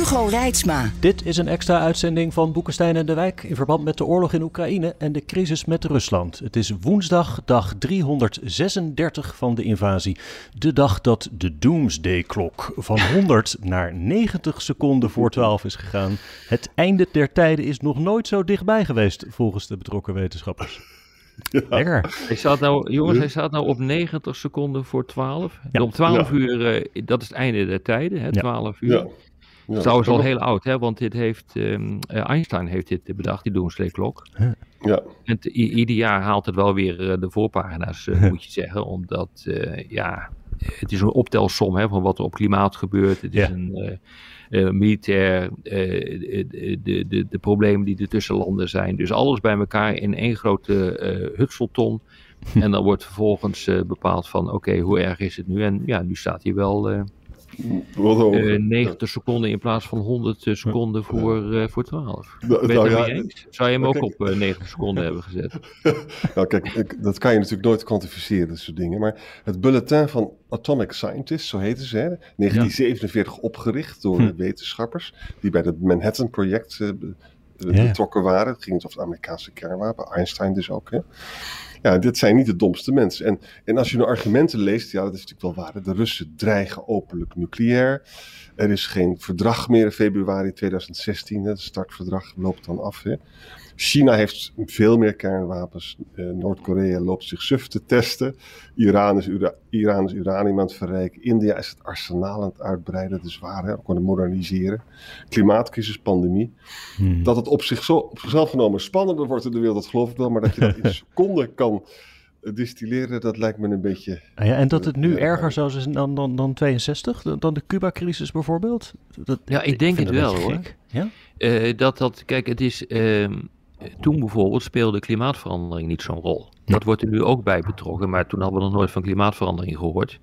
Hugo Reitsma. Dit is een extra uitzending van Boekenstein en de Wijk in verband met de oorlog in Oekraïne en de crisis met Rusland. Het is woensdag, dag 336 van de invasie. De dag dat de Doomsday-klok van 100 naar 90 seconden voor 12 is gegaan. Het einde der tijden is nog nooit zo dichtbij geweest, volgens de betrokken wetenschappers. Ja. Hij staat nou, jongens, hij staat nou op 90 seconden voor 12. Ja. Om 12 uur, uh, dat is het einde der tijden, hè, 12 uur. Ja. Ja. Trouwens al heel oud, hè? want dit heeft, um, Einstein heeft dit bedacht, die doomsday-klok. Ja. En ieder jaar haalt het wel weer uh, de voorpagina's, uh, moet je zeggen. Omdat, uh, ja, het is een optelsom hè, van wat er op klimaat gebeurt. Het is ja. een militair, de, de, de, de, problemen die er tussen landen zijn. Dus alles bij elkaar in één grote hutselton. en dan wordt vervolgens bepaald van, oké, okay, hoe erg is het nu? En ja, nu staat hij wel... Uh, 90 seconden in plaats van 100 seconden voor, uh, voor 12. Nou, ben je nou, ja, eens? Zou je hem ook kijk, op uh, 90 seconden hebben gezet? nou, kijk, ik, dat kan je natuurlijk nooit kwantificeren, dat soort dingen. Maar het bulletin van Atomic Scientists, zo heten ze, hè, 1947 ja. opgericht door hm. wetenschappers die bij het Manhattan-project uh, betrokken waren. Het ging over het Amerikaanse kernwapen, Einstein dus ook. Hè ja, dit zijn niet de domste mensen. En, en als je nu argumenten leest, ja, dat is natuurlijk wel waar. De Russen dreigen openlijk nucleair. Er is geen verdrag meer in februari 2016. Het startverdrag loopt dan af. Hè. China heeft veel meer kernwapens. Uh, Noord-Korea loopt zich suf te testen. Iran is, ura Iran is uranium aan het verrijken. India is het arsenaal aan het uitbreiden. Dat is waar, hè? ook aan het moderniseren. Klimaatcrisis, pandemie. Hmm. Dat het op, zich zo, op zichzelf genomen spannender wordt in de wereld, dat geloof ik wel. Maar dat je dat in seconden kan distilleren, dat lijkt me een beetje... Ah ja, en dat het nu uh, erger zou zijn dan, dan, dan 62, dan de Cuba-crisis bijvoorbeeld? Dat, ja, ik denk het wel hoor. Ja? Uh, dat dat, kijk, het is... Uh, toen bijvoorbeeld speelde klimaatverandering niet zo'n rol. Dat wordt er nu ook bij betrokken, maar toen hadden we nog nooit van klimaatverandering gehoord.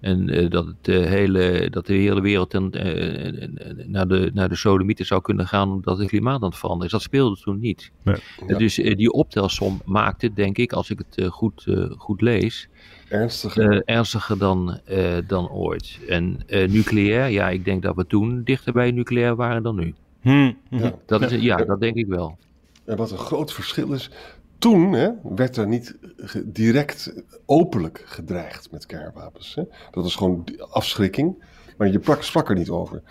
En uh, dat, het, uh, hele, dat de hele wereld ten, uh, naar, de, naar de sodemieten zou kunnen gaan omdat het klimaat aan het veranderen is. Dat speelde toen niet. Nee. Ja. Dus die optelsom maakte, denk ik, als ik het goed, goed lees, ernstiger, ernstiger dan, dan ooit. En nucleair, ja, ik denk dat we toen dichter bij nucleair waren dan nu. Hmm. Ja. Dat, is, ja, dat denk ik wel. Wat een groot verschil is. Toen hè, werd er niet direct openlijk gedreigd met kernwapens. Hè. Dat was gewoon afschrikking. Maar je sprak er niet over.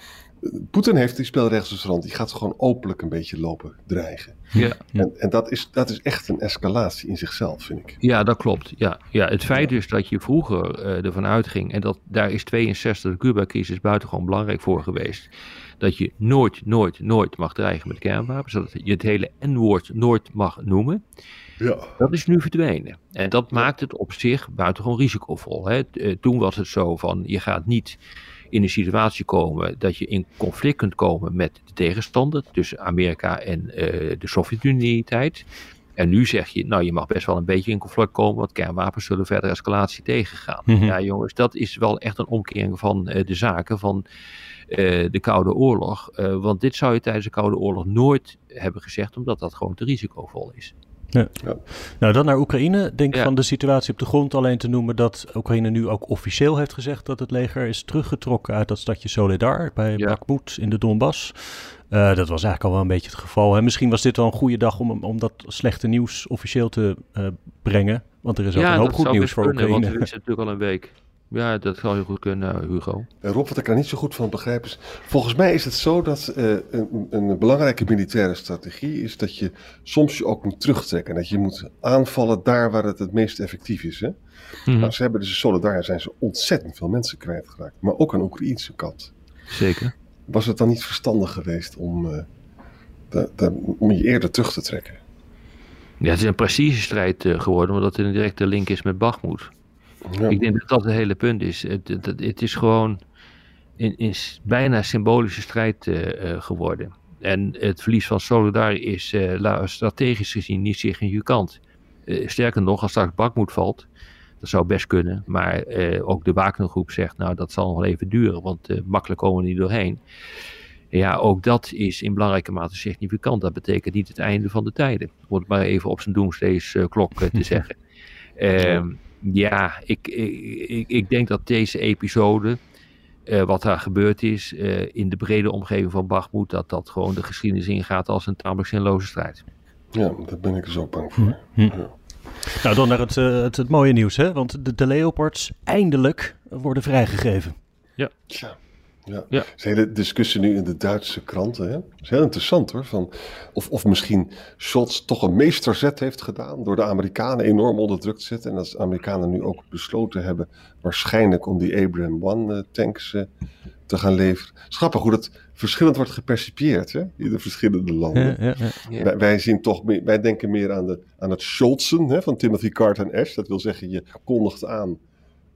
Poetin heeft die spelregels rand. Die gaat gewoon openlijk een beetje lopen dreigen. Ja. En, en dat, is, dat is echt een escalatie in zichzelf, vind ik. Ja, dat klopt. Ja, ja, het feit is dat je vroeger uh, ervan uitging. En dat, daar is 62, de Cuba-crisis, buitengewoon belangrijk voor geweest dat je nooit, nooit, nooit mag dreigen met kernwapens. Dat je het hele N-woord nooit mag noemen. Ja. Dat is nu verdwenen. En dat maakt het op zich buitengewoon risicovol. Hè. Toen was het zo van, je gaat niet in een situatie komen dat je in conflict kunt komen met de tegenstander. Tussen Amerika en uh, de Sovjet-Unie tijd. En nu zeg je, nou je mag best wel een beetje in conflict komen, want kernwapens zullen verder escalatie tegengaan. Mm -hmm. Ja jongens, dat is wel echt een omkering van uh, de zaken van uh, de Koude Oorlog. Want dit zou je tijdens de Koude Oorlog nooit hebben gezegd, omdat dat gewoon te risicovol is. Ja. Ja. Nou, dan naar Oekraïne. Denk ja. van de situatie op de grond alleen te noemen dat Oekraïne nu ook officieel heeft gezegd dat het leger is teruggetrokken uit dat stadje Soledar bij ja. Bakhmut in de Donbass. Uh, dat was eigenlijk al wel een beetje het geval. Hè? Misschien was dit wel een goede dag om, om dat slechte nieuws officieel te uh, brengen. Want er is ook een hoop goed nieuws voor kunnen, Oekraïne. Want het is natuurlijk al een week. Ja, dat zou heel goed kunnen, Hugo. En Rob, wat ik er niet zo goed van begrijp is... Volgens mij is het zo dat uh, een, een, belangrijke militaire strategie... is dat je soms je ook moet terugtrekken. Dat je moet aanvallen daar waar het het meest effectief is. Hè? Mm -hmm. nou, ze hebben dus in Solidar zijn ze ontzettend veel mensen kwijtgeraakt. Maar ook aan de Oekraïnse kant. Zeker. Was het dan niet verstandig geweest om, uh, de, de, om je eerder terug te trekken? Ja, het is een precisie-strijd uh, geworden... omdat er een directe link is met Bakhmut. Ja. Ik denk dat dat het hele punt is. Het, het, het is gewoon een, een bijna symbolische strijd uh, uh, geworden. en het verlies van Solidar is strategisch gezien niet significant. sterker nog, als straks Bakmoed valt, dat zou best kunnen. Maar ook de Wagnergroep zegt, nou dat zal nog wel even duren, want makkelijk komen we niet doorheen. Ja, ook dat is in belangrijke mate significant. Dat betekent niet het einde van de tijden. Om het maar even op zijn doomsdays-klok te zeggen. Uh, ja, ik, ik, ik denk dat deze episode, uh, wat daar gebeurd is uh, in de brede omgeving van Bachmoed, dat dat gewoon de geschiedenis ingaat als een tamelijk zinloze strijd. Ja, daar ben ik dus ook bang voor. Hm. hm. Ja. Nou, dan naar het, uh, het, het, mooie nieuws, hè? Want de, de Leopards eindelijk worden vrijgegeven. Ja. Tja. Ja. ja. is hele discussie nu in de Duitse kranten. Hè? Dat is heel interessant hoor. Van of, of misschien Scholz toch een meesterzet heeft gedaan. door de Amerikanen enorm onder druk te zetten. En dat de Amerikanen nu ook besloten hebben. waarschijnlijk om die Abraham One eh, tanks uh, te gaan leveren. Schappig hoe dat verschillend wordt gepercipieerd hè? in de verschillende landen. Ja, ja, wij, wij, zien toch wij denken meer aan, de, aan het Scholzen hè, van Timothy Carter en Ash. Dat wil zeggen, je kondigt aan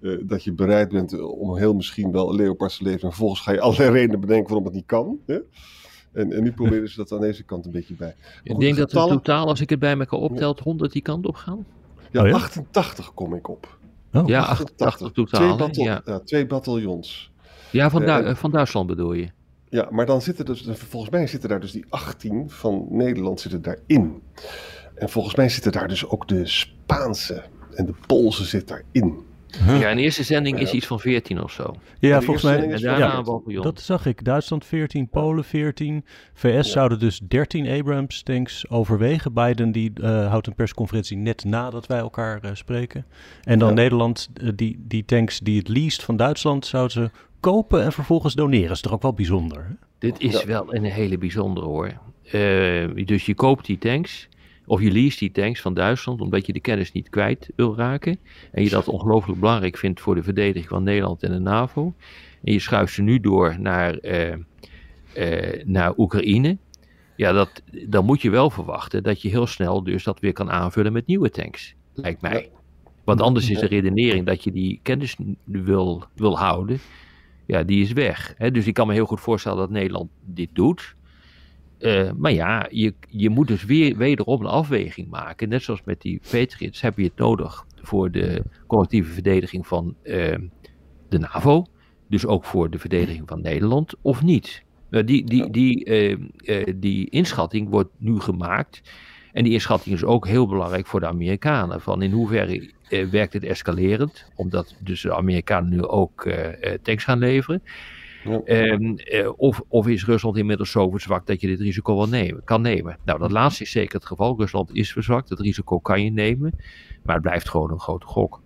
uh, dat je bereid bent eh, om heel misschien wel een leopards te leven. En vervolgens ga je allerlei redenen bedenken waarom het niet kan. Hè? En, en nu proberen ze dat aan deze kant een beetje bij. ik denk dat het totaal, als ik het bij elkaar optelt, 100 die kant op gaan. Ja, oh ja? 88 kom ik op. Oh. Ja, 88, totaal. Twee, batal ja. ja. twee bataljons. Ja, van, uh, van Duitsland bedoel je? Ja, maar dan zitten dus, volgens mij zitten daar dus die 18 van Nederland zitten daarin. En volgens mij zitten daar dus ook de Spaanse en de Poolse zit daarin. Huh? Ja, in de eerste zending is iets van 14 of zo. Ja, volgens mij. En daarna ja, dat zag ik. Duitsland 14, Polen 14. VS zouden dus 13 Abrams tanks overwegen. Biden die uh, houdt een persconferentie net nadat wij elkaar uh, spreken. En dan Nederland, uh, die, die tanks die het least van Duitsland zouden ze kopen en vervolgens doneren. is toch ook wel bijzonder? Hè? Dit is wel een hele bijzondere hoor. dus je koopt die tanks. Of je leest die tanks van Duitsland omdat je de kennis niet kwijt wil raken. En je dat ongelooflijk belangrijk vindt voor de verdediging van Nederland en de NAVO. En je schuift ze nu door naar, uh, uh, naar Oekraïne. Ja, dat, dan moet je wel verwachten dat je heel snel dus dat weer kan aanvullen met nieuwe tanks. Lijkt mij. Want anders is de redenering dat je die kennis wil, wil houden. Ja, die is weg. Dus ik kan me heel goed voorstellen dat Nederland dit doet. Uh, maar ja, je, je moet dus weer wederom een afweging maken. Net zoals met die Patriots heb je het nodig voor de collectieve verdediging van uh, de NAVO. Dus ook voor de verdediging van Nederland, of niet? Uh, die, die, die, die inschatting wordt nu gemaakt. En die inschatting is ook heel belangrijk voor de Amerikanen. Van in hoeverre werkt het escalerend? Omdat dus de Amerikanen nu ook tanks gaan leveren. Ehm, eh, of, of is Rusland inmiddels zo verzwakt dat je dit risico wel nemen, kan nemen? Nou, dat laatste is zeker het geval. Rusland is verzwakt, het risico kan je nemen, maar het blijft gewoon een grote gok.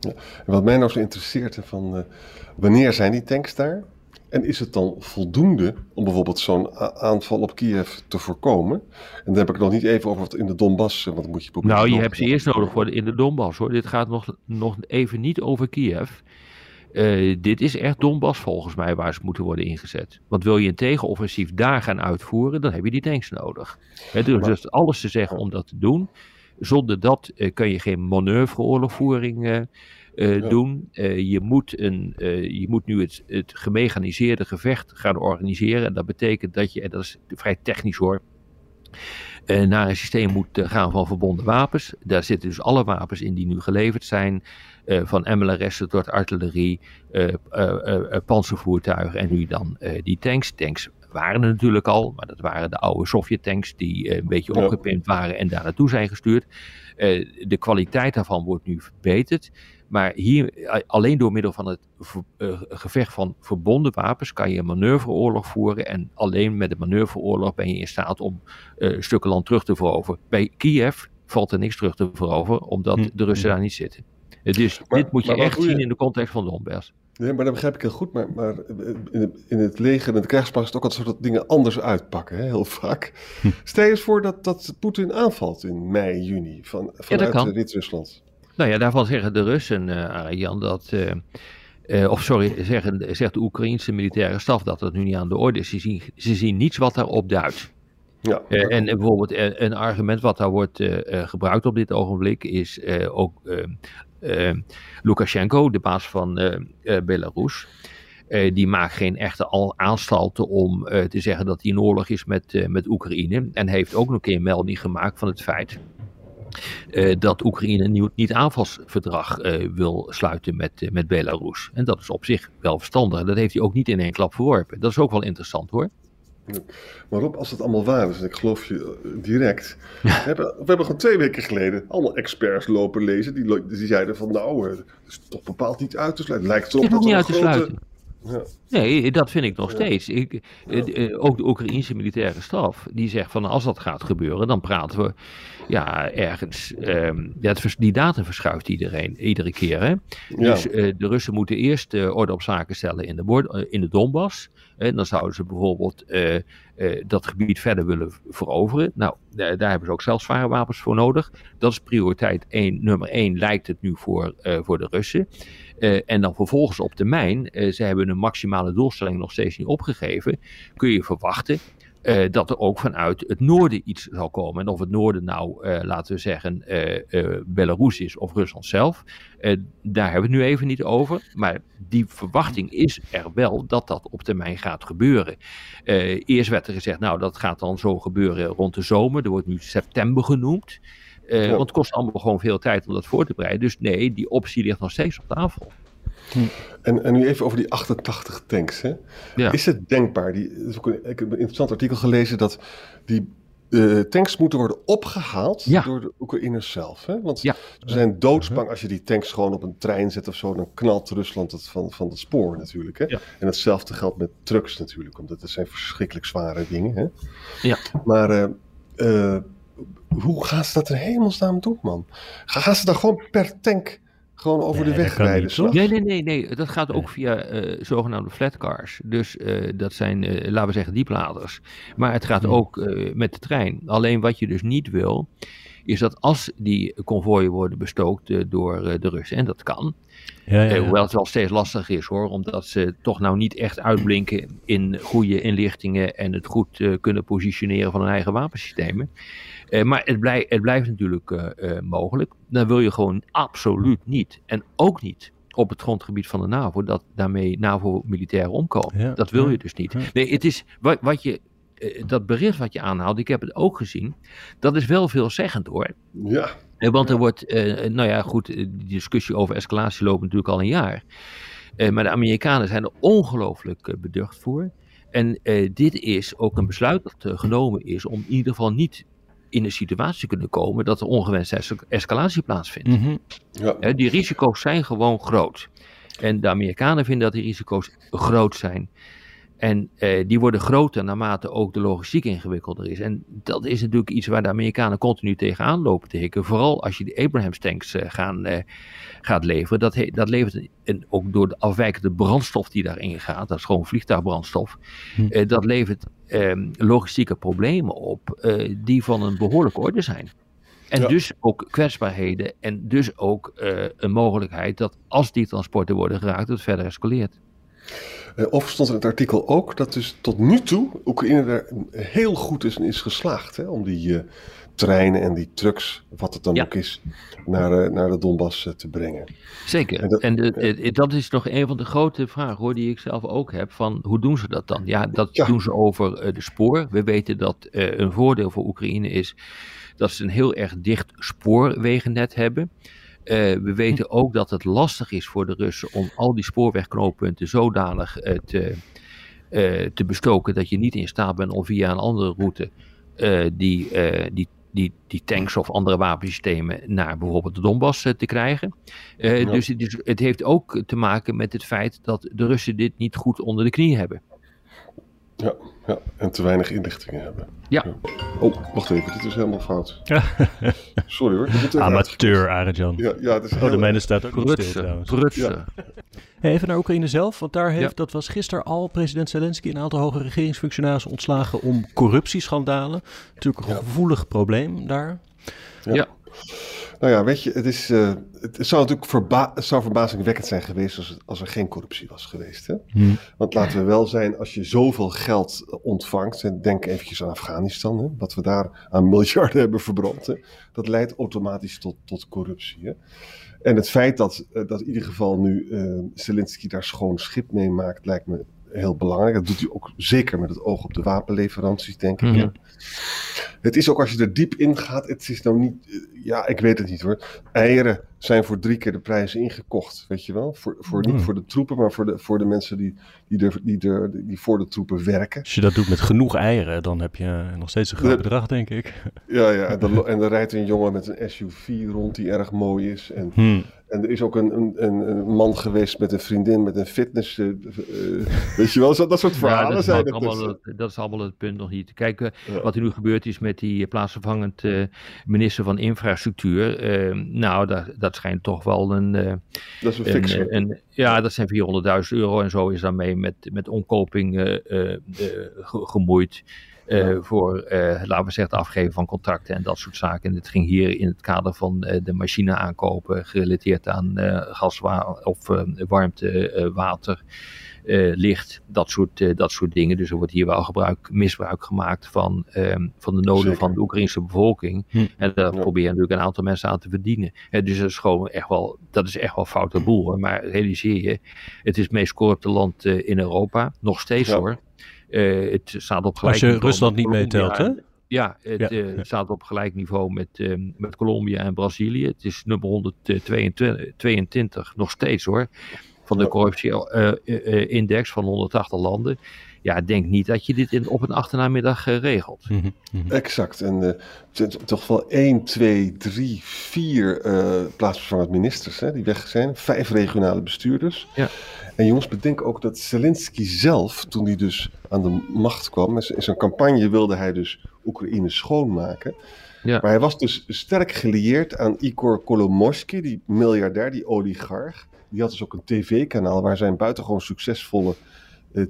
Ja. wat mij nou zo interesseert, van, uh, wanneer zijn die tanks daar? En is het dan voldoende om bijvoorbeeld zo'n aanval op Kiev te voorkomen? En dan heb ik het nog niet even over wat in de Donbass, eh, wat moet je proberen. Nou, je hebt ze eerst nodig voor de, in de Donbass hoor. Dit gaat nog, nog even niet over Kiev. Uh, dit is echt Donbass volgens mij waar ze moeten worden ingezet. Want wil je een tegenoffensief daar gaan uitvoeren, dan heb je die tanks nodig. He, dus, dus alles te zeggen om dat te doen. Zonder dat uh, kun je geen manoeuvreoorlogvoering uh, ja. doen. je, moet een, je moet nu het, het gemechaniseerde gevecht gaan organiseren. En dat betekent dat je, en dat is vrij technisch hoor, naar een systeem moet gaan van verbonden wapens. Daar zitten dus alle wapens in die nu geleverd zijn. Uh, van MLRS'en tot artillerie, panzervoertuigen en nu dan die tanks. Tanks waren er natuurlijk al, maar dat waren de oude Sovjet-tanks die een beetje ja. opgepimpt waren en daar naartoe zijn gestuurd. de kwaliteit daarvan wordt nu verbeterd. Maar hier, alleen door middel van het gevecht van verbonden wapens kan je een manoeuvreoorlog voeren. En alleen met een manoeuvreoorlog ben je in staat om stukken land terug te veroveren. Bij Kiev valt er niks terug te veroveren, omdat hm. de Russen daar niet zitten. Dus dit moet je echt zien in de context van de Donbass. Nee, maar dat begrijp ik heel goed. Maar, maar in, in, het leger en de krijgsmacht is het ook altijd zo dat dingen anders uitpakken, hè, heel vaak. Hm. Stel je eens voor dat, dat Poetin aanvalt in mei, juni van, vanuit ja, Wit-Rusland. Nou ja, daarvan zeggen de Russen, uh, Jan, dat... Uh, uh, of sorry, zeggen, zegt de Oekraïnse militaire staf dat dat nu niet aan de orde is. Ze zien, ze zien niets wat daarop duidt. Ja, uh, en bijvoorbeeld een argument wat daar wordt uh, gebruikt op dit ogenblik is ook Lukashenko, de baas van Belarus. die maakt geen echte aanstalten om te zeggen dat hij in oorlog is met, met Oekraïne. En heeft ook nog een keer melding gemaakt van het feit dat Oekraïne een nieuw niet-aanvalsverdrag wil sluiten met, met Belarus. En dat is op zich wel verstandig. Dat heeft hij ook niet in één klap verworpen. Dat is ook wel interessant hoor. Maar Rob, als het allemaal waar is, en ik geloof je eh, direct. We, hebben, we hebben gewoon twee weken geleden allemaal experts lopen lezen. Die, die zeiden van nou, het is toch bepaald niet uit te sluiten. Lijkt erop het dat niet uit te grote... Ja. Nee, dat vind ik nog steeds. Ik, eh, eh, ook de Oekraïnse militaire staf, die zegt van als dat gaat gebeuren, dan praten we ja, ergens. Um, ja, die datum verschuift iedereen, iedere keer. Hè? Dus uh, de Russen moeten eerst uh, orde op zaken stellen in de, in de Donbass. En dan zouden ze bijvoorbeeld uh, dat gebied verder willen veroveren. Nou, daar, hebben ze ook zelfs zware wapens voor nodig. Dat is prioriteit 1, nummer 1, lijkt het nu voor, voor de Russen. En dan vervolgens op termijn, ze hebben een maximale doelstelling nog steeds niet opgegeven. Kun je verwachten uh, dat er ook vanuit het noorden iets zal komen. En of het noorden nou, laten we zeggen, Belarus is of Rusland zelf, daar hebben we het nu even niet over. Maar die verwachting is er wel dat dat op termijn gaat gebeuren. eerst werd er gezegd, nou dat gaat dan zo gebeuren rond de zomer. Er wordt nu september genoemd. Want het kost allemaal gewoon veel tijd om dat voor te bereiden. Dus nee, die optie ligt nog steeds op tafel. Hm. En, en nu even over die 88 tanks. Hè? Ja. Is het denkbaar? Die, ik heb een interessant artikel gelezen dat die uh, tanks moeten worden opgehaald ja. door de Oekraïners zelf. Hè? Want ja. ze zijn doodsbang als je die tanks gewoon op een trein zet of zo. Dan knalt Rusland het van, van het spoor natuurlijk. Hè? En hetzelfde geldt met trucks natuurlijk. Omdat het zijn verschrikkelijk zware dingen. Hè? Ja. Maar uh, uh, hoe gaan ze dat in hemelsnaam doen, man? Gaan ze dan gewoon per tank gewoon over de weg rijden. Nee, nee, nee, nee. Dat gaat ook via uh, zogenaamde flatcars. Dus uh, dat zijn, uh, laten we zeggen, diepladers. Maar het gaat ook met de trein. Alleen wat je dus niet wil, is dat als die konvooien worden bestookt door de Russen, en dat kan, ja, ja, ja. hoewel het wel steeds lastig is hoor, omdat ze toch nou niet echt uitblinken in goede inlichtingen en het goed kunnen positioneren van hun eigen wapensystemen. Uh, maar het, blij, het, blijft natuurlijk uh, mogelijk. Dan wil je gewoon absoluut niet. En ook niet op het grondgebied van de NAVO. Dat daarmee NAVO-militairen omkomen. Dat wil je dus niet. Nee, het is wat, wat je. Dat bericht wat je aanhaalt, ik heb het ook gezien. Dat is wel veelzeggend hoor. Ja. Want er wordt, nou ja, goed, die discussie over escalatie loopt natuurlijk al een jaar. maar de Amerikanen zijn er ongelooflijk beducht voor. En dit is ook een besluit dat genomen is om in ieder geval niet in een situatie kunnen komen dat er ongewenste escalatie plaatsvindt. Mm ja. die risico's zijn gewoon groot. En de Amerikanen vinden dat die risico's groot zijn. En eh, die worden groter naarmate ook de logistiek ingewikkelder is. En dat is natuurlijk iets waar de Amerikanen continu tegenaan lopen te hikken. Vooral als je de Abrams tanks uh, gaan, uh, gaat leveren. Dat, dat levert en ook door de afwijkende brandstof die daarin gaat. Dat is gewoon vliegtuigbrandstof. Hm. Dat levert ehm, logistieke problemen op die van een behoorlijke orde zijn. En dus ook kwetsbaarheden en dus ook een mogelijkheid dat als die transporten worden geraakt, het verder escaleert. Uh, of stond in het artikel ook dat dus tot nu toe Oekraïne er heel goed is, is geslaagd hè, om die uh, treinen en die trucks, wat het dan ook is, naar, uh, naar de Donbass te brengen. Zeker. En, dat, en de, dat, is nog een van de grote vragen hoor, die ik zelf ook heb, van hoe doen ze dat dan? Ja, dat doen ze over de spoor. We weten dat een voordeel voor Oekraïne is dat ze een heel erg dicht spoorwegennet hebben. Uh, we weten ook dat het lastig is voor de Russen om al die spoorwegknooppunten zodanig uh, te, uh, te bestoken dat je niet in staat bent om via een andere route die, die, die, die tanks of andere wapensystemen naar bijvoorbeeld de Donbass te krijgen. Ja. Dus het, is, het heeft ook te maken met het feit dat de Russen dit niet goed onder de knie hebben. Ja, ja, en te weinig inlichtingen hebben. Ja. Oh, wacht even, dit is helemaal fout. Sorry hoor. Amateur, Arjan. Ja, ja, het is oh, de mijne staat ook nog stil trouwens. Prutsen. even naar Oekraïne zelf, want daar heeft, dat was gisteren al, president Zelensky een aantal hoge regeringsfunctionarissen ontslagen om corruptieschandalen. Natuurlijk een gevoelig probleem daar. Ja. Nou ja, weet je, het, is, uh, het zou natuurlijk verba zou verbazingwekkend zijn geweest als, als er geen corruptie was geweest. Hè? Hmm. Want laten we wel zijn, als je zoveel geld ontvangt, en denk eventjes aan Afghanistan, hè, wat we daar aan miljarden hebben verbrand, hè, dat leidt automatisch tot, tot corruptie. Hè? En het feit dat, uh, dat in ieder geval nu uh, Zelensky daar schoon schip mee maakt, lijkt me heel belangrijk. Dat doet hij ook zeker met het oog op de wapenleveranties, denk ik. Mhm. Het is ook als je er diep in gaat, het is nou niet, eh, ja, ik weet het niet hoor. Eieren zijn voor drie keer de prijs ingekocht, weet je wel. Voor, voor, Niet mhm. voor de troepen, maar voor de, voor de mensen die, die, er, die, er, die voor de troepen werken. Als je dat doet met genoeg eieren, dan heb je nog steeds een groot bedrag, denk ik. Ja, ja en, dan, en dan rijdt een jongen met een SUV rond die erg mooi is. En, hmm. En er is ook een, een, een, man geweest met een vriendin met een fitness. Uh, weet je wel, dat, dat soort verhalen ja, dat zijn het. Allemaal dus. het, dat is allemaal het punt nog niet. Kijk, wat er nu gebeurd is met die plaatsvervangend uh, minister van Infrastructuur. Nou, dat, dat schijnt toch wel een. dat is een. Een, ja, dat zijn 400.000 euro en zo is daarmee met, met omkoping gemoeid. Uh, voor, uh, laten we zeggen, het afgeven van contracten en dat soort zaken. En dit ging hier in het kader van uh, de machine aankopen, gerelateerd aan gas of warmte, water, licht, dat soort, dat soort dingen. Dus er wordt hier wel gebruik, misbruik gemaakt van, ehm, van de noden van de Oekraïnse bevolking. Hm. En daar proberen natuurlijk een aantal mensen aan te verdienen. dus dat is gewoon echt wel, dat is echt wel foute boel. Hoor. Maar realiseer je, het is het meest corrupte land in Europa, nog steeds hoor. Uh, het staat op gelijk Als je Rusland niet meetelt, hè? Ja, het ja, uh, staat op gelijk niveau met, uh, met Colombia en Brazilië. Het is nummer 122 nog steeds hoor. Van de corruptie-index van 180 landen. Ja, denk niet dat je dit in, op een achternamiddag regelt. Mm -hmm. Exact. En er zijn toch wel 1, 2, 3, 4 plaatsvervangend ministers hè, die weg zijn. Vijf regionale bestuurders. Ja. En jongens, bedenk ook dat Zelensky zelf, toen hij dus aan de macht kwam, in zijn campagne wilde hij dus Oekraïne schoonmaken. Ja. Maar hij was dus sterk gelieerd aan Igor Kolomoisky, die miljardair, die oligarch. Die had dus ook een tv-kanaal waar zijn buitengewoon succesvolle uh,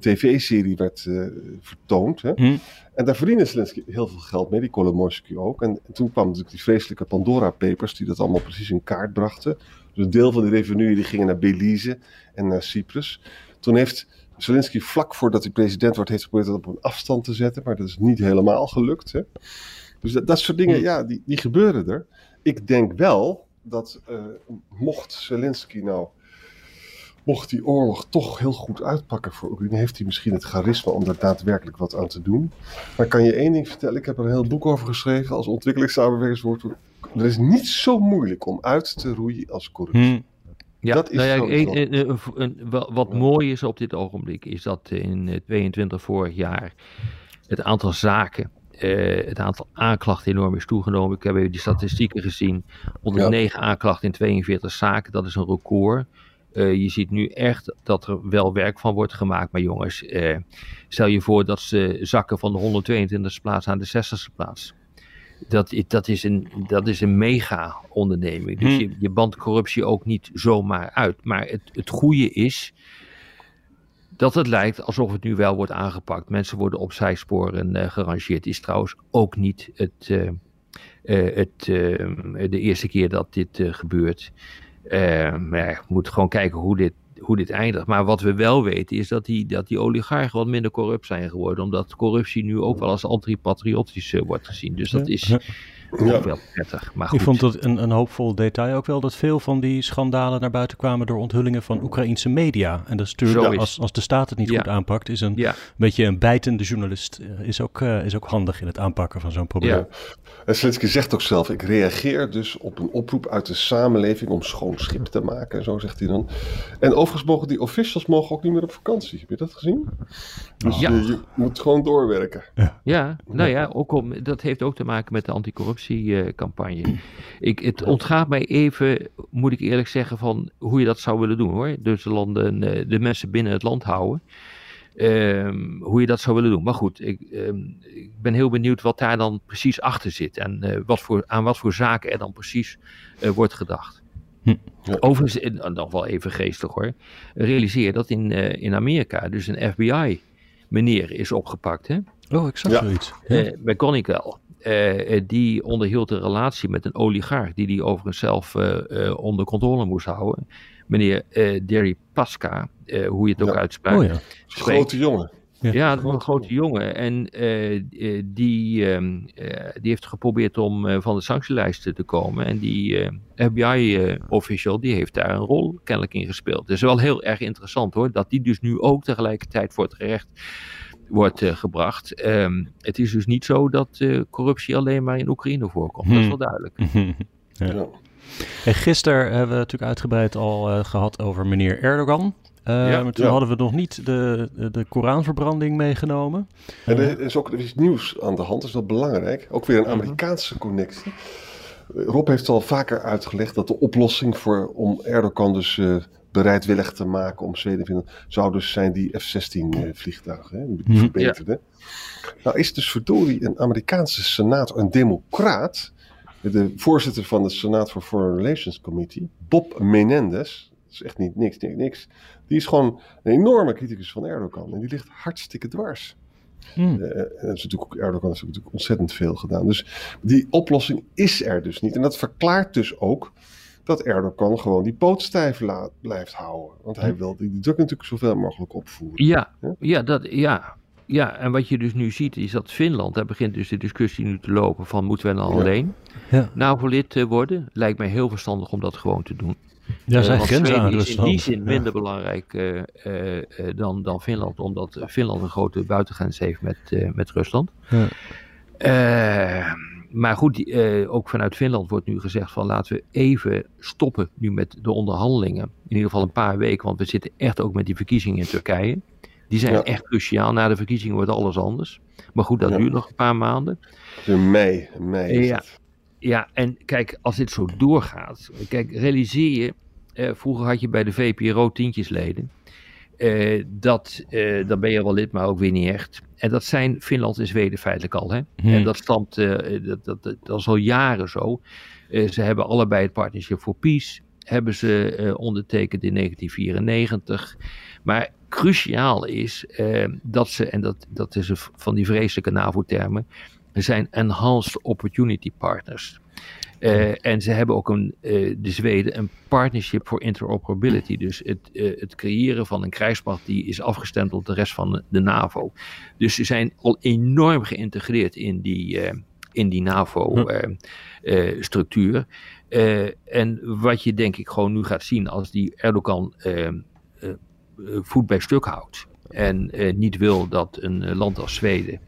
tv-serie werd uh, vertoond. Hè? Hm. En daar verdiende Zelensky heel veel geld mee, die Kolomoisky ook. En, en, toen kwam natuurlijk die vreselijke Pandora Papers, die dat allemaal precies in kaart brachten. Dus een deel van de revenue die gingen naar Belize en naar Cyprus. Toen heeft Zelensky vlak voordat hij president wordt, heeft geprobeerd dat op een afstand te zetten. Maar dat is niet helemaal gelukt. Hè? Dus dat, dat soort dingen, hm. ja, die, die gebeuren er. Ik denk wel dat uh, mocht Zelensky nou mocht die oorlog toch heel goed uitpakken voor Oekraïne, heeft hij misschien het charisma om daar daadwerkelijk wat aan te doen. Maar kan je één ding vertellen? Ik heb er een heel boek over geschreven als ontwikkelingssamenwerkingswoord. Er is niet zo moeilijk om uit te roeien als corruptie. Hmm. Ja, dat is nou ja, een, wat mooi is op dit ogenblik is dat in 22 vorig jaar het aantal zaken, uh, het aantal aanklachten enorm is toegenomen. Ik heb even die statistieken gezien. 109 ja. aanklachten in 42 zaken, dat is een record. Uh, je ziet nu echt dat er wel werk van wordt gemaakt. Maar jongens, uh, stel je voor dat ze zakken van de 122e plaats aan de 60e plaats. Dat, dat, is, een, dat is een mega onderneming. Dus hm. je, je bandt corruptie ook niet zomaar uit. Maar het, het goede is dat het lijkt alsof het nu wel wordt aangepakt. Mensen worden op zijsporen uh, gerangeerd. Is trouwens ook niet het, het, de eerste keer dat dit gebeurt. Uh, maar moet gewoon kijken hoe dit, hoe dit eindigt. Maar wat we wel weten is dat die, dat die oligarchen wat minder corrupt zijn geworden. Omdat corruptie nu ook wel als antipatriotisch uh, wordt gezien. Dus dat is ja. wel prettig. Maar goed. Ik vond het een, een hoopvol detail ook wel dat veel van die schandalen naar buiten kwamen door onthullingen van Oekraïnse media. En dat is natuurlijk, als, als de staat het niet goed aanpakt, is een beetje een bijtende journalist eh, is ook, uh, is ook handig in het aanpakken van zo'n probleem. En Slitsky zegt ook zelf, ik reageer dus op een oproep uit de samenleving om schoon schip te maken, zo zegt hij dan. En overigens mogen die officials mogen ook niet meer op vakantie, heb je dat gezien? Dus ja. je, je, moet gewoon doorwerken. Ja, ja nou ja, ook om, dat heeft ook te maken met de anticorruptiecampagne. Ik, het ontgaat mij even, moet ik eerlijk zeggen, van hoe je dat zou willen doen hoor. Dus de, landen, eh, de mensen binnen het land houden. Um, hoe je dat zou willen doen. Maar goed, ik, um, ik, ben heel benieuwd wat daar dan precies achter zit. En uh, wat voor, aan wat voor zaken er dan precies uh, wordt gedacht. Hm. Overigens, nog wel even geestig hoor. Realiseer dat in, uh, in Amerika dus een FBI meneer is opgepakt. Hè? Oh, ik zag ja. zoiets. Ja. bij Conical. die onderhield een relatie met een oligarch, die die overigens zelf onder controle moest houden. Meneer Derry Pasca, hoe je het ook uitspreekt. Oh ja. Grote jongen. Ja, dat was een grote jongen. En uh, die, uh, die heeft geprobeerd om uh, van de sanctielijsten te komen. En die FBI-official die heeft daar een rol kennelijk in gespeeld. Het is wel heel erg interessant hoor, dat die dus nu ook tegelijkertijd voor het gerecht wordt gebracht. Um, het is dus niet zo dat corruptie alleen maar in Oekraïne voorkomt. Dat is wel duidelijk. ja. ja. En gisteren hebben we natuurlijk uitgebreid al gehad over meneer Erdogan. Uh, toen hadden we nog niet de, de Koranverbranding meegenomen. En er is ook er is nieuws aan de hand, dat is wel belangrijk. Ook weer een mhm. Amerikaanse connectie. Rob heeft al vaker uitgelegd dat de oplossing voor, om Erdogan dus uh, bereidwillig te maken om Zweden te vinden, zou dus zijn die F-16 vliegtuigen, die verbeterde. Nou is dus verdorie een Amerikaanse senator, een democraat, de voorzitter van de Senaat for Foreign Relations Committee, Bob Menendez, dat is echt niet niks, niks, niks. Die is gewoon een enorme criticus van Erdogan. En die ligt hartstikke dwars. Hmm. Uh, en dat is natuurlijk, Erdogan heeft natuurlijk ontzettend veel gedaan. Dus die oplossing is er dus niet. En dat verklaart dus ook dat Erdogan gewoon die poot stijf laat, blijft houden. Want hij wil die, druk natuurlijk zoveel mogelijk opvoeren. Ja, ja? dat, ja, ja, en wat je dus nu ziet is dat Finland, daar begint dus de discussie nu te lopen van moeten we nou alleen ja. NAVO-lid eh, worden? Lijkt mij heel verstandig om dat gewoon te doen. Ja, zijn uh, grenzen aan is in die zin minder belangrijk uh, dan, dan Finland, omdat Finland een grote buitengrens heeft met, met Rusland. Ja. Maar goed, ook vanuit Finland wordt nu gezegd van laten we even stoppen nu met de onderhandelingen. In ieder geval een paar weken, want we zitten echt ook met die verkiezingen in Turkije. Die zijn echt cruciaal. Na de verkiezingen wordt alles anders. Maar goed, dat duurt nog een paar maanden. In mei, mei ja. Ja, en kijk, als dit zo doorgaat. Kijk, realiseer je eh, vroeger had je bij de VPRO tientjesleden. Uh, dat, uh, dan ben je wel lid, maar ook weer niet echt. En dat zijn Finland en Zweden feitelijk al. Hè? Hmm. En dat stamt, dat, dat, dat, is al jaren zo. ze hebben allebei het Partnership for Peace hebben ze ondertekend in 1994. Maar cruciaal is dat ze, en dat, dat is van die vreselijke NAVO-termen, zijn enhanced opportunity partners. Uh, en ze hebben ook een, uh, de Zweden een partnership for interoperability. Dus het, uh, het creëren van een krijgsmacht die is afgestemd op de rest van de, de NAVO. Dus ze zijn al enorm geïntegreerd in die, in die NAVO-structuur. en wat je denk ik gewoon nu gaat zien als die Erdogan voet bij stuk houdt. En niet wil dat een land als Zweden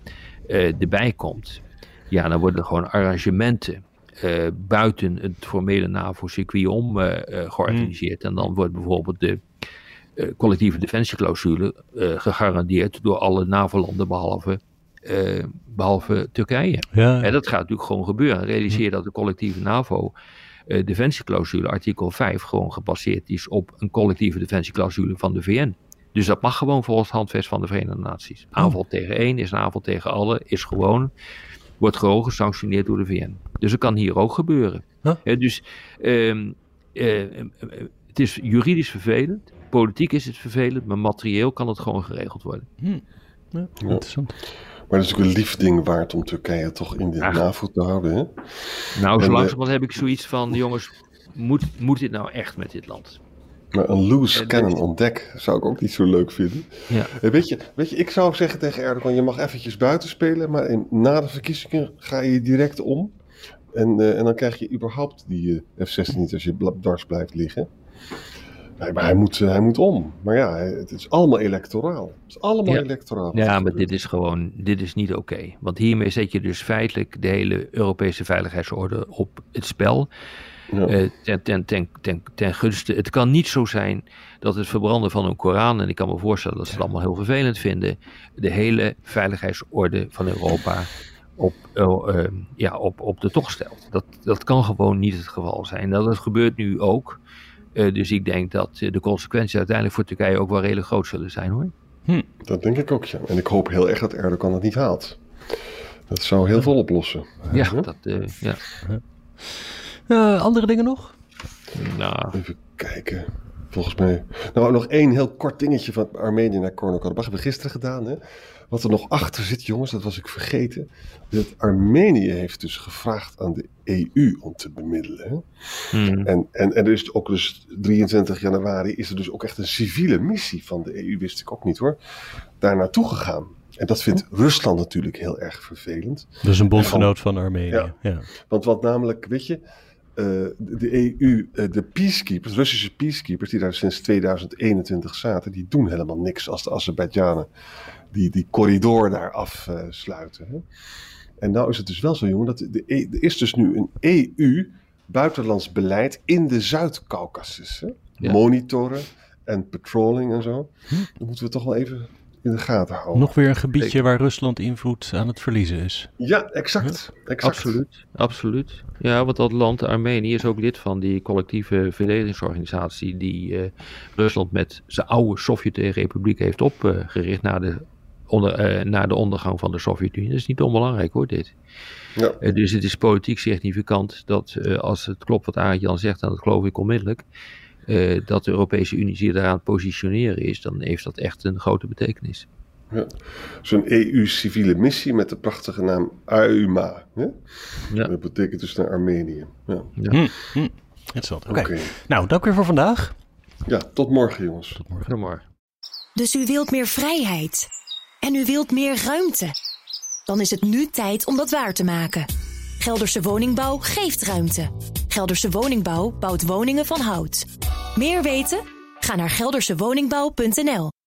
erbij komt. Ja, dan worden er gewoon arrangementen uh, buiten het formele NAVO-circuit om uh, georganiseerd. Mm. En dan wordt bijvoorbeeld de collectieve defensieclausule gegarandeerd door alle NAVO-landen behalve, behalve Turkije. Ja. En dat gaat natuurlijk gewoon gebeuren. Realiseer dat de collectieve NAVO defensieclausule, artikel 5, gewoon gebaseerd is op een collectieve defensieclausule van de VN. Dus dat mag gewoon volgens het handvest van de Verenigde Naties. Aanval oh. tegen één is een aanval tegen alle, is gewoon wordt gewoon gesanctioneerd door de VN. Dus dat kan hier ook gebeuren. dus ehm, eh, eh, het is juridisch vervelend, politiek is het vervelend, maar materieel kan het gewoon geregeld worden. Hm. Ja, interessant. Maar dat is ook een lief ding waard om Turkije toch in de NAVO te houden. Hè? Nou, zo langzamerhand heb ik zoiets van, jongens, moet, moet dit nou echt met dit land? Maar een loose uh, cannon on deck zou ik ook niet zo leuk vinden. Ja. Eh, weet, je, weet je, ik zou zeggen tegen Erdogan, je mag eventjes buiten spelen, maar in, na de verkiezingen ga je direct om. En, uh, en dan krijg je überhaupt die uh, F-16 niet als je dwars blijft liggen. Nee, maar hij moet, hij moet om. Maar ja, het is allemaal electoraal. Het is allemaal electoraal. Ja, maar dit is gewoon, dit is niet oké. Want hiermee zet je dus feitelijk de hele Europese veiligheidsorde op het spel. Ja. Uh, ten, ten, ten, ten, ten gunste. Het kan niet zo zijn dat het verbranden van een Koran, en ik kan me voorstellen dat ze het allemaal heel vervelend vinden, de hele veiligheidsorde van Europa op, uh, ja, op, op de tocht stelt. Dat, dat kan gewoon niet het geval zijn. Nou, dat gebeurt nu ook. Uh, dus ik denk dat de consequenties uiteindelijk voor Turkije ook wel redelijk groot zullen zijn hoor. Hm. Dat denk ik ook, ja. En ik hoop heel erg dat Erdogan het niet haalt. Dat zou heel veel oplossen. Ja, dat, ja. Uh, andere dingen nog? Nou. Even kijken. Volgens mij. Nou, nog één heel kort dingetje van Armenië naar Korno-Karabach. Hebben we gisteren gedaan. Hè? wat er nog achter zit, jongens, dat was ik vergeten. Dat Armenië heeft dus gevraagd aan de EU om te bemiddelen. Hmm. En, en, en er is ook dus 23 januari is er dus ook echt een civiele missie van de EU, wist ik ook niet hoor, daar naartoe gegaan. En dat vindt Rusland natuurlijk heel erg vervelend. Dus een bondgenoot van, Armenië. Ja. Want wat namelijk, weet je, uh, de EU, uh, de peacekeepers, Russische peacekeepers die daar sinds 2021 zaten, die doen helemaal niks als de Azerbeidzjanen die, die corridor daar afsluiten. Uh, en nou is het dus wel zo, jongen, dat de, e er is dus nu een EU buitenlands beleid in de Zuid-Caucasus. Ja. Monitoren en patrolling en zo. Hm? Dan moeten we toch wel even in de gaten houden. Nog weer een gebiedje waar Rusland invloed aan het verliezen is. Ja, exact. exact. Absoluut, absoluut. Ja, want dat land Armenië is ook lid van die collectieve verdedigingsorganisatie die uh, Rusland met zijn oude Sovjet-republiek heeft opgericht na de onder, uh, na de ondergang van de Sovjet-Unie. Dat is niet onbelangrijk hoor, dit. Ja. Uh, dus het is politiek significant dat uh, als het klopt wat Arend Jan zegt, en dat geloof ik onmiddellijk, dat de Europese Unie zich daaraan positioneren is, dan heeft dat echt een grote betekenis. Ja. Zo'n EU-civiele missie met de prachtige naam AUMA. Hè? Ja. Dat betekent dus naar Armenië. Ja. ja. Hm, hm. Oké. Okay. Nou, dank weer voor vandaag. Ja, tot morgen jongens. Tot morgen. Tot morgen. Dus u wilt meer vrijheid en u wilt meer ruimte? Dan is het nu tijd om dat waar te maken. Gelderse Woningbouw geeft ruimte. Gelderse Woningbouw bouwt woningen van hout. Meer weten? Ga naar geldersewoningbouw.nl